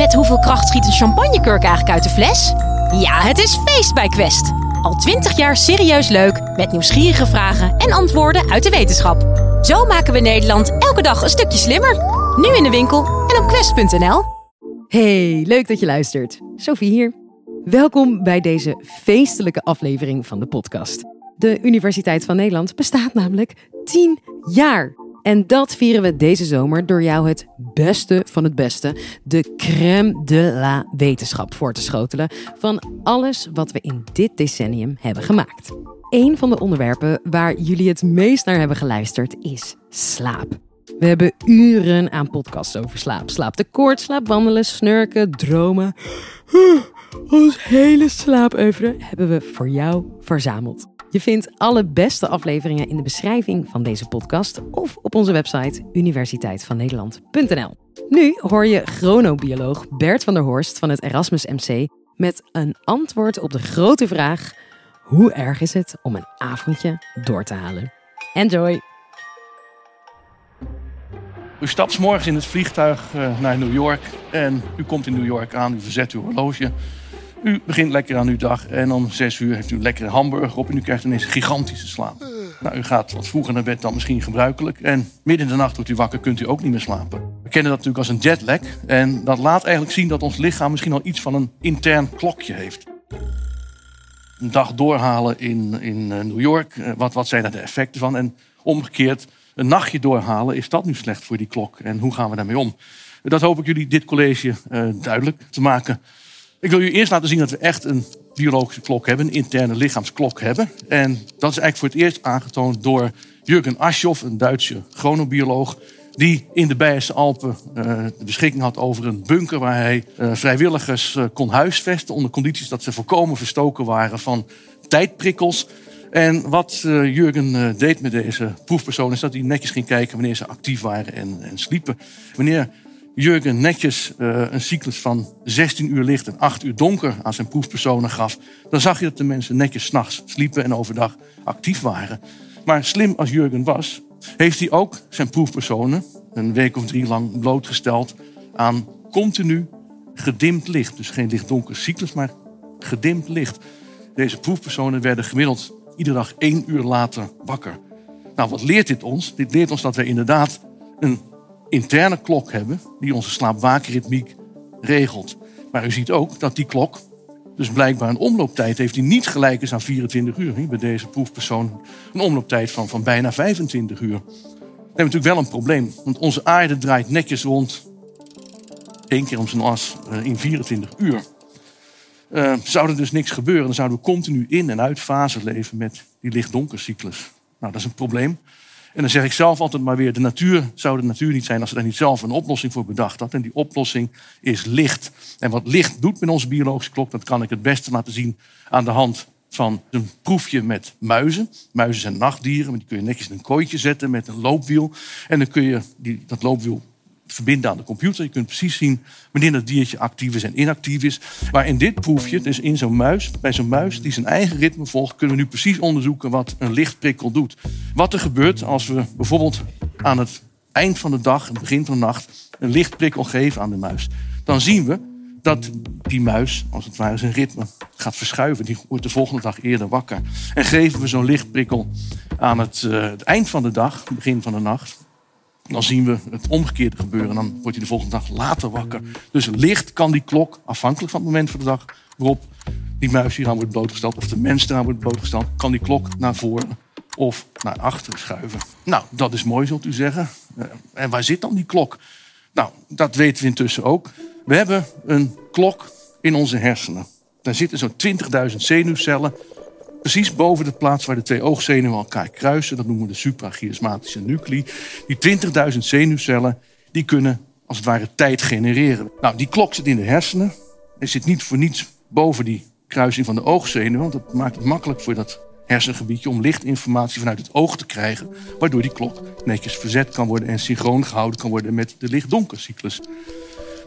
Met hoeveel kracht schiet een champagnekurk eigenlijk uit de fles? Ja, het is feest bij Quest. Al twintig jaar serieus leuk, met nieuwsgierige vragen en antwoorden uit de wetenschap. Zo maken we Nederland elke dag een stukje slimmer. Nu in de winkel en op quest.nl. Hey, leuk dat je luistert. Sophie hier. Welkom bij deze feestelijke aflevering van de podcast. De Universiteit van Nederland bestaat namelijk 10 jaar. En dat vieren we deze zomer door jou het beste van het beste, de crème de la wetenschap voor te schotelen van alles wat we in dit decennium hebben gemaakt. Een van de onderwerpen waar jullie het meest naar hebben geluisterd is slaap. We hebben uren aan podcasts over slaap. Slaaptekort, slaapwandelen, snurken, dromen. Ons hele slaapeuvre hebben we voor jou verzameld. Je vindt alle beste afleveringen in de beschrijving van deze podcast of op onze website universiteitvannederland.nl. Nu hoor je chronobioloog Bert van der Horst van het Erasmus MC met een antwoord op de grote vraag: hoe erg is het om een avondje door te halen? Enjoy! U stapt morgens in het vliegtuig eh, naar New York en u komt in New York aan, u verzet uw horloge. U begint lekker aan uw dag en om zes uur heeft u een lekkere hamburger op en u krijgt ineens gigantische slaap. Nou, u gaat wat vroeger naar bed dan misschien gebruikelijk en midden in de nacht wordt u wakker, kunt u ook niet meer slapen. We kennen dat natuurlijk als een jetlag en dat laat eigenlijk zien dat ons lichaam misschien al iets van een intern klokje heeft. Een dag doorhalen in, in eh, New York, eh, wat, wat zijn daar de effecten van? En omgekeerd, een nachtje doorhalen, is dat nu slecht voor die klok? En hoe gaan we daarmee om? Dat hoop ik jullie dit college uh, duidelijk te maken. Ik wil u eerst laten zien dat we echt een biologische klok hebben, een interne lichaamsklok hebben. En dat is eigenlijk voor het eerst aangetoond door Jürgen Aschoff, een Duitse chronobioloog, die in de Beierse Alpen uh, beschikking had over een bunker waar hij uh, vrijwilligers uh, kon huisvesten onder condities dat ze volkomen verstoken waren van tijdprikkels. En wat Jurgen deed met deze proefpersonen is dat hij netjes ging kijken wanneer ze actief waren en, en sliepen. Wanneer Jurgen netjes uh, een cyclus van 16 uur licht en 8 uur donker aan zijn proefpersonen gaf, dan zag je dat de mensen netjes s'nachts sliepen en overdag actief waren. Maar slim als Jurgen was, heeft hij ook zijn proefpersonen een week of drie lang blootgesteld aan continu gedimd licht. Dus geen licht-donker cyclus, maar gedimd licht. Deze proefpersonen werden gemiddeld iedere dag één uur later wakker. Nou, wat leert dit ons? Dit leert ons dat we inderdaad een interne klok hebben die onze slaapwaakritmiek regelt. Maar u ziet ook dat die klok dus blijkbaar een omlooptijd heeft die niet gelijk is aan 24 uur. Bij deze proefpersoon een omlooptijd van, van bijna 25 uur. Dan hebben natuurlijk wel een probleem. Want onze aarde draait netjes rond één keer om zijn as uh, in 24 uur. Uh, zou er dus niks gebeuren, dan zouden we continu in en uit fase leven met die licht-donkercyclus. Nou, dat is een probleem. En dan zeg ik zelf altijd maar weer, de natuur zou de natuur niet zijn als ze daar niet zelf een oplossing voor bedacht had. En die oplossing is licht. En wat licht doet met onze biologische klok, dat kan ik het beste laten zien aan de hand van een proefje met muizen. Muizen zijn nachtdieren, maar die kun je netjes in een kooitje zetten met een loopwiel. En dan kun je die, dat loopwiel verbinden aan de computer. Je kunt precies zien wanneer dat diertje actief is en inactief is. Maar in dit proefje, dus in zo'n muis, bij zo'n muis die zijn eigen ritme volgt, kunnen we nu precies onderzoeken wat een lichtprikkel doet. Wat er gebeurt als we bijvoorbeeld aan het eind van de dag, het begin van de nacht, een lichtprikkel geven aan de muis. Dan zien we dat die muis, als het ware, zijn ritme gaat verschuiven. Die wordt de volgende dag eerder wakker. En geven we zo'n lichtprikkel aan het, uh, het eind van de dag, begin van de nacht, dan zien we het omgekeerde gebeuren. Dan wordt hij de volgende dag later wakker. Dus licht kan die klok, afhankelijk van het moment van de dag waarop die muis hier aan wordt blootgesteld, of de mens eraan wordt blootgesteld, kan die klok naar voren of naar achteren schuiven. Nou, dat is mooi, zult u zeggen. Eh, en waar zit dan die klok? Nou, dat weten we intussen ook. We hebben een klok in onze hersenen. Daar zitten zo'n 20.000 zenuwcellen precies boven de plaats waar de twee oogzenuwen elkaar kruisen. Dat noemen we de suprachiasmatische nuclei. Die 20.000 zenuwcellen die kunnen als het ware tijd genereren. Nou, die klok zit in de hersenen. Er zit niet voor niets boven die kruising van de oogzenuwen. Want dat maakt het makkelijk voor dat hersengebiedje om lichtinformatie vanuit het oog te krijgen. Waardoor die klok netjes verzet kan worden en synchroon gehouden kan worden met de licht-donkercyclus.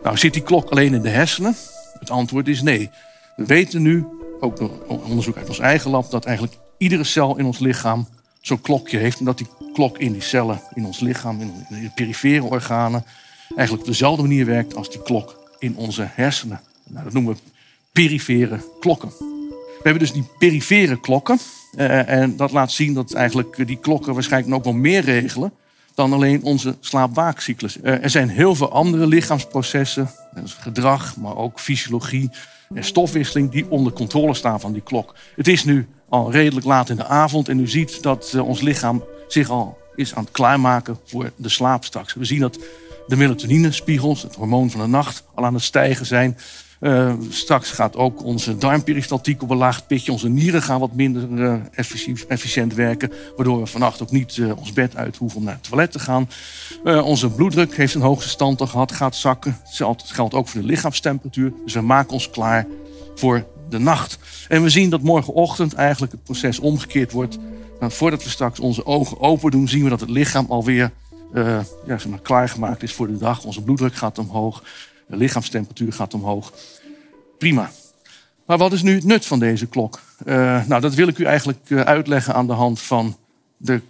Nou, zit die klok alleen in de hersenen? Het antwoord is nee. We weten nu ook onderzoek uit ons eigen lab, dat eigenlijk iedere cel in ons lichaam zo'n klokje heeft. En dat die klok in die cellen in ons lichaam, in de perifere organen, eigenlijk op dezelfde manier werkt als die klok in onze hersenen. Nou, dat noemen we perifere klokken. We hebben dus die perifere klokken. Uh, en dat laat zien dat eigenlijk die klokken waarschijnlijk ook wel meer regelen dan alleen onze slaapwaakcyclus. Uh, er zijn heel veel andere lichaamsprocessen, gedrag, maar ook fysiologie en stofwisseling, die onder controle staan van die klok. Het is nu al redelijk laat in de avond en u ziet dat uh, ons lichaam zich al is aan het klaarmaken voor de slaap straks. We zien dat de melatoninespiegels, het hormoon van de nacht, al aan het stijgen zijn. Uh, straks gaat ook onze darmperistaltiek op een laag pitje. Onze nieren gaan wat minder uh, efficiënt werken. Waardoor we vannacht ook niet uh, ons bed uit hoeven om naar het toilet te gaan. onze bloeddruk heeft een hoogste stand gehad, gaat zakken. Dat geldt ook voor de lichaamstemperatuur. Dus we maken ons klaar voor de nacht. En we zien dat morgenochtend eigenlijk het proces omgekeerd wordt. Nou, voordat we straks onze ogen open doen, zien we dat het lichaam alweer ja, zeg maar, klaargemaakt is voor de dag. Onze bloeddruk gaat omhoog, de lichaamstemperatuur gaat omhoog. Prima. Maar wat is nu het nut van deze klok? Uh, nou, dat wil ik u eigenlijk uh, uitleggen aan de hand van de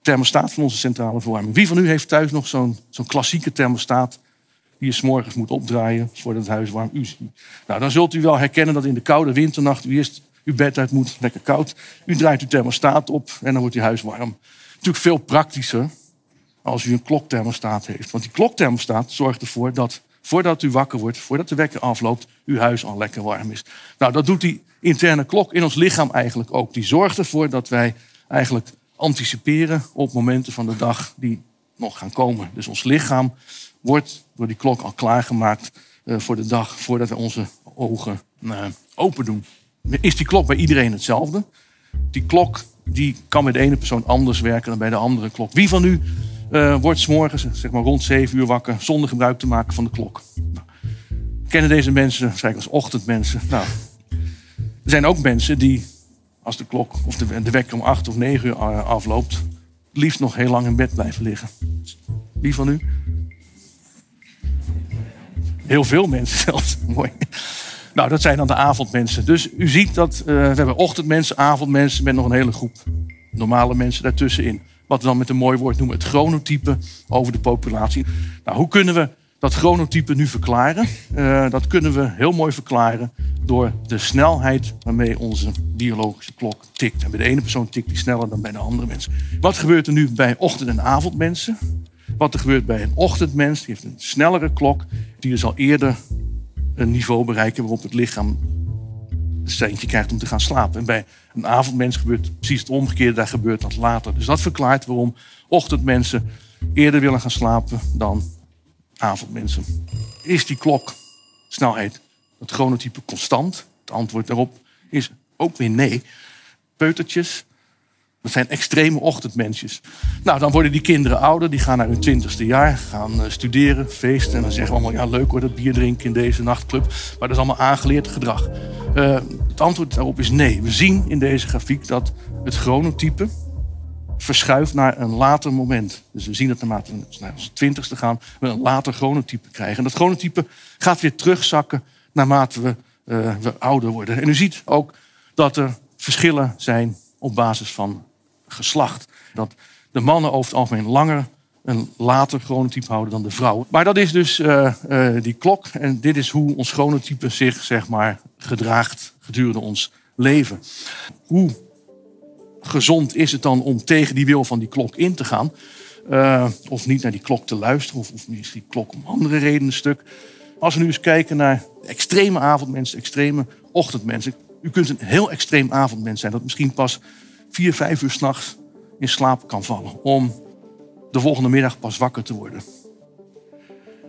thermostaat van onze centrale verwarming. Wie van u heeft thuis nog zo'n zo'n klassieke thermostaat die je s'morgens moet opdraaien voordat het huis warm is? Nou, dan zult u wel herkennen dat in de koude winternacht u eerst uw bed uit moet, lekker koud. U draait uw thermostaat op en dan wordt uw huis warm. Natuurlijk veel praktischer als u een klokthermostaat heeft. Want die klokthermostaat zorgt ervoor dat voordat u wakker wordt, voordat de wekker afloopt, uw huis al lekker warm is. Nou, dat doet die interne klok in ons lichaam eigenlijk ook. Die zorgt ervoor dat wij eigenlijk anticiperen op momenten van de dag die nog gaan komen. Dus ons lichaam wordt door die klok al klaargemaakt uh, voor de dag voordat we onze ogen uh, open doen. Is die klok bij iedereen hetzelfde? Die klok die kan bij de ene persoon anders werken dan bij de andere klok. Wie van u uh, wordt s'morgens zeg maar rond 7 uur wakker zonder gebruik te maken van de klok. Nou, kennen deze mensen waarschijnlijk als ochtendmensen. Nou, er zijn ook mensen die, als de klok of de, wekker om 8 of 9 uur eh, afloopt, liefst nog heel lang in bed blijven liggen. Wie van u? Heel veel mensen zelfs. Mooi. Nou, dat zijn dan de avondmensen. Dus u ziet dat we hebben ochtendmensen, avondmensen met nog een hele groep normale mensen daartussenin wat we dan met een mooi woord noemen het chronotype over de populatie. Nou, hoe kunnen we dat chronotype nu verklaren? Uh, dat kunnen we heel mooi verklaren door de snelheid waarmee onze biologische klok tikt. En bij de ene persoon tikt die sneller dan bij de andere mensen. Wat gebeurt er nu bij ochtend- en avondmensen? Wat er gebeurt bij een ochtendmens, die heeft een snellere klok, die dus al eerder een niveau bereiken waarop het lichaam een seintje krijgt om te gaan slapen. En bij een avondmens gebeurt precies het omgekeerde, daar gebeurt dat later. Dus dat verklaart waarom ochtendmensen eerder willen gaan slapen dan avondmensen. Is die klok snelheid, het chronotype constant? Het antwoord daarop is ook weer nee. Peutertjes, dat zijn extreme ochtendmensjes. Nou, dan worden die kinderen ouder, die gaan naar hun twintigste jaar, gaan uh, studeren, feesten. En dan zeggen we allemaal, ja leuk hoor, dat bier drinken in deze nachtclub. Maar dat is allemaal aangeleerd gedrag. Uh, het antwoord daarop is nee. We zien in deze grafiek dat het chronotype verschuift naar een later moment. Dus we zien dat naarmate we naar onze twintigste gaan, we een later chronotype krijgen. En dat chronotype gaat weer terugzakken naarmate we, uh, we ouder worden. En u ziet ook dat er verschillen zijn op basis van geslacht. Dat de mannen over het algemeen langer een later chronotype houden dan de vrouwen. Maar dat is dus uh, uh, die klok. En dit is hoe ons chronotype zich zeg maar, gedraagt gedurende ons leven. Hoe gezond is het dan om tegen die wil van die klok in te gaan? Uh, of niet naar die klok te luisteren? Of, of is die klok om andere redenen stuk? Als we nu eens kijken naar extreme avondmensen, extreme ochtendmensen. U kunt een heel extreem avondmens zijn dat misschien pas vier, vijf uur s'nachts in slaap kan vallen. Om de volgende middag pas wakker te worden.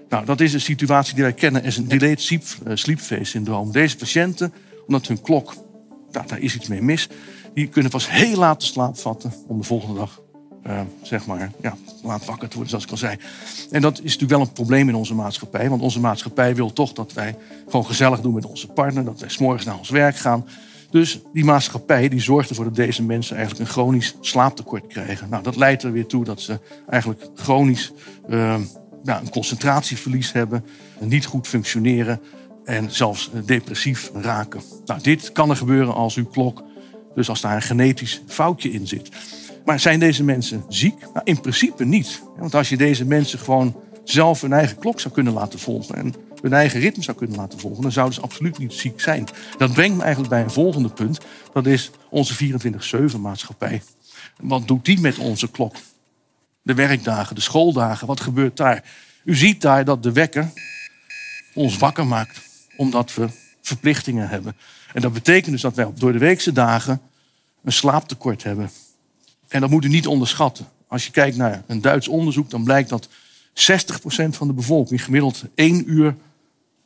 Nou, dat is een situatie die wij kennen als een delayed sleep, uh, sleep phase syndroom. Deze patiënten, omdat hun klok, nou, daar is iets mee mis, die kunnen pas heel laat de slaap vatten om de volgende dag, uh, zeg maar, ja, laat wakker te worden, zoals ik al zei. En dat is natuurlijk wel een probleem in onze maatschappij, want onze maatschappij wil toch dat wij gewoon gezellig doen met onze partner, dat wij s'morgens naar ons werk gaan. Dus die maatschappij die zorgt ervoor dat deze mensen eigenlijk een chronisch slaaptekort krijgen. Nou, dat leidt er weer toe dat ze eigenlijk chronisch ja, een concentratieverlies hebben, niet goed functioneren en zelfs depressief raken. Nou, dit kan er gebeuren als uw klok, dus als daar een genetisch foutje in zit. Maar zijn deze mensen ziek? Nou, in principe niet. Want als je deze mensen gewoon zelf hun eigen klok zou kunnen laten volgen en hun eigen ritme zou kunnen laten volgen, dan zouden ze absoluut niet ziek zijn. Dat brengt me eigenlijk bij een volgende punt. Dat is onze 24-7 maatschappij. Wat doet die met onze klok? De werkdagen, de schooldagen, wat gebeurt daar? U ziet daar dat de wekker ons wakker maakt, omdat we verplichtingen hebben. En dat betekent dus dat wij op door de weekse dagen een slaaptekort hebben. En dat moet u niet onderschatten. Als je kijkt naar een Duits onderzoek, dan blijkt dat 60% van de bevolking gemiddeld één uur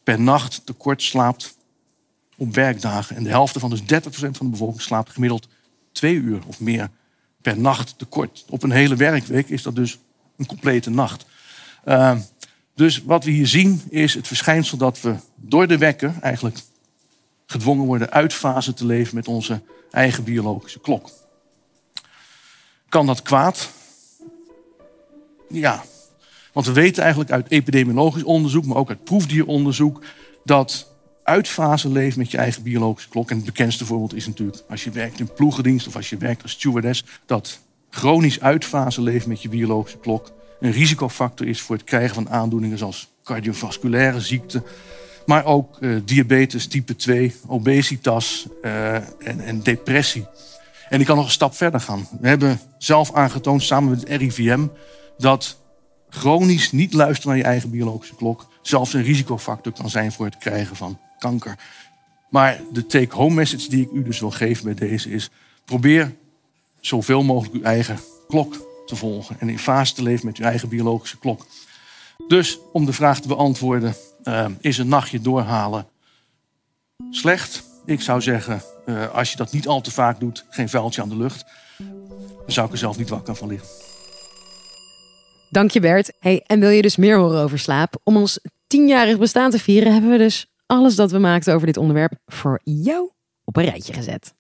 per nacht tekort slaapt op werkdagen. En de helft van dus 30% van de bevolking slaapt gemiddeld twee uur of meer per nacht tekort. Op een hele werkweek is dat dus een complete nacht. Uh, dus wat we hier zien is het verschijnsel dat we door de wekker eigenlijk gedwongen worden uit fase te leven met onze eigen biologische klok. Kan dat kwaad? Ja, want we weten eigenlijk uit epidemiologisch onderzoek, maar ook uit proefdieronderzoek, dat uitfase leven met je eigen biologische klok. En het bekendste voorbeeld is natuurlijk als je werkt in ploegendienst of als je werkt als stewardess, dat chronisch uitfase leven met je biologische klok een risicofactor is voor het krijgen van aandoeningen zoals cardiovasculaire ziekten, maar ook uh, diabetes type 2, obesitas uh, en, en, depressie. En ik kan nog een stap verder gaan. We hebben zelf aangetoond samen met het RIVM dat chronisch niet luisteren naar je eigen biologische klok zelfs een risicofactor kan zijn voor het krijgen van kanker. Maar de take-home message die ik u dus wil geven bij deze is: probeer zoveel mogelijk uw eigen klok te volgen en in fase te leven met uw eigen biologische klok. Dus om de vraag te beantwoorden, uh, is een nachtje doorhalen slecht? Ik zou zeggen, uh, als je dat niet al te vaak doet, geen vuiltje aan de lucht. Dan zou ik er zelf niet wakker van liggen. Dank je Bert. Hey, en wil je dus meer horen over slaap? Om ons tienjarig bestaan te vieren hebben we dus alles dat we maakten over dit onderwerp voor jou op een rijtje gezet.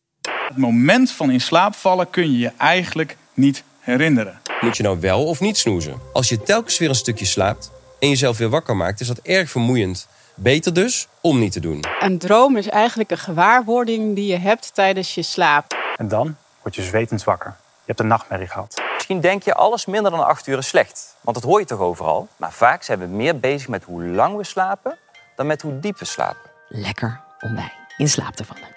Het moment van in slaap vallen kun je je eigenlijk niet herinneren. Moet je nou wel of niet snoezen? Als je telkens weer een stukje slaapt en jezelf weer wakker maakt, is dat erg vermoeiend. Beter dus om niet te doen. Een droom is eigenlijk een gewaarwording die je hebt tijdens je slaap. En dan word je zwetend wakker. Je hebt een nachtmerrie gehad. Misschien denk je alles minder dan acht uur is slecht. Want dat hoor je toch overal? Maar vaak zijn we meer bezig met hoe lang we slapen dan met hoe diep we slapen. Lekker om bij in slaap te vallen.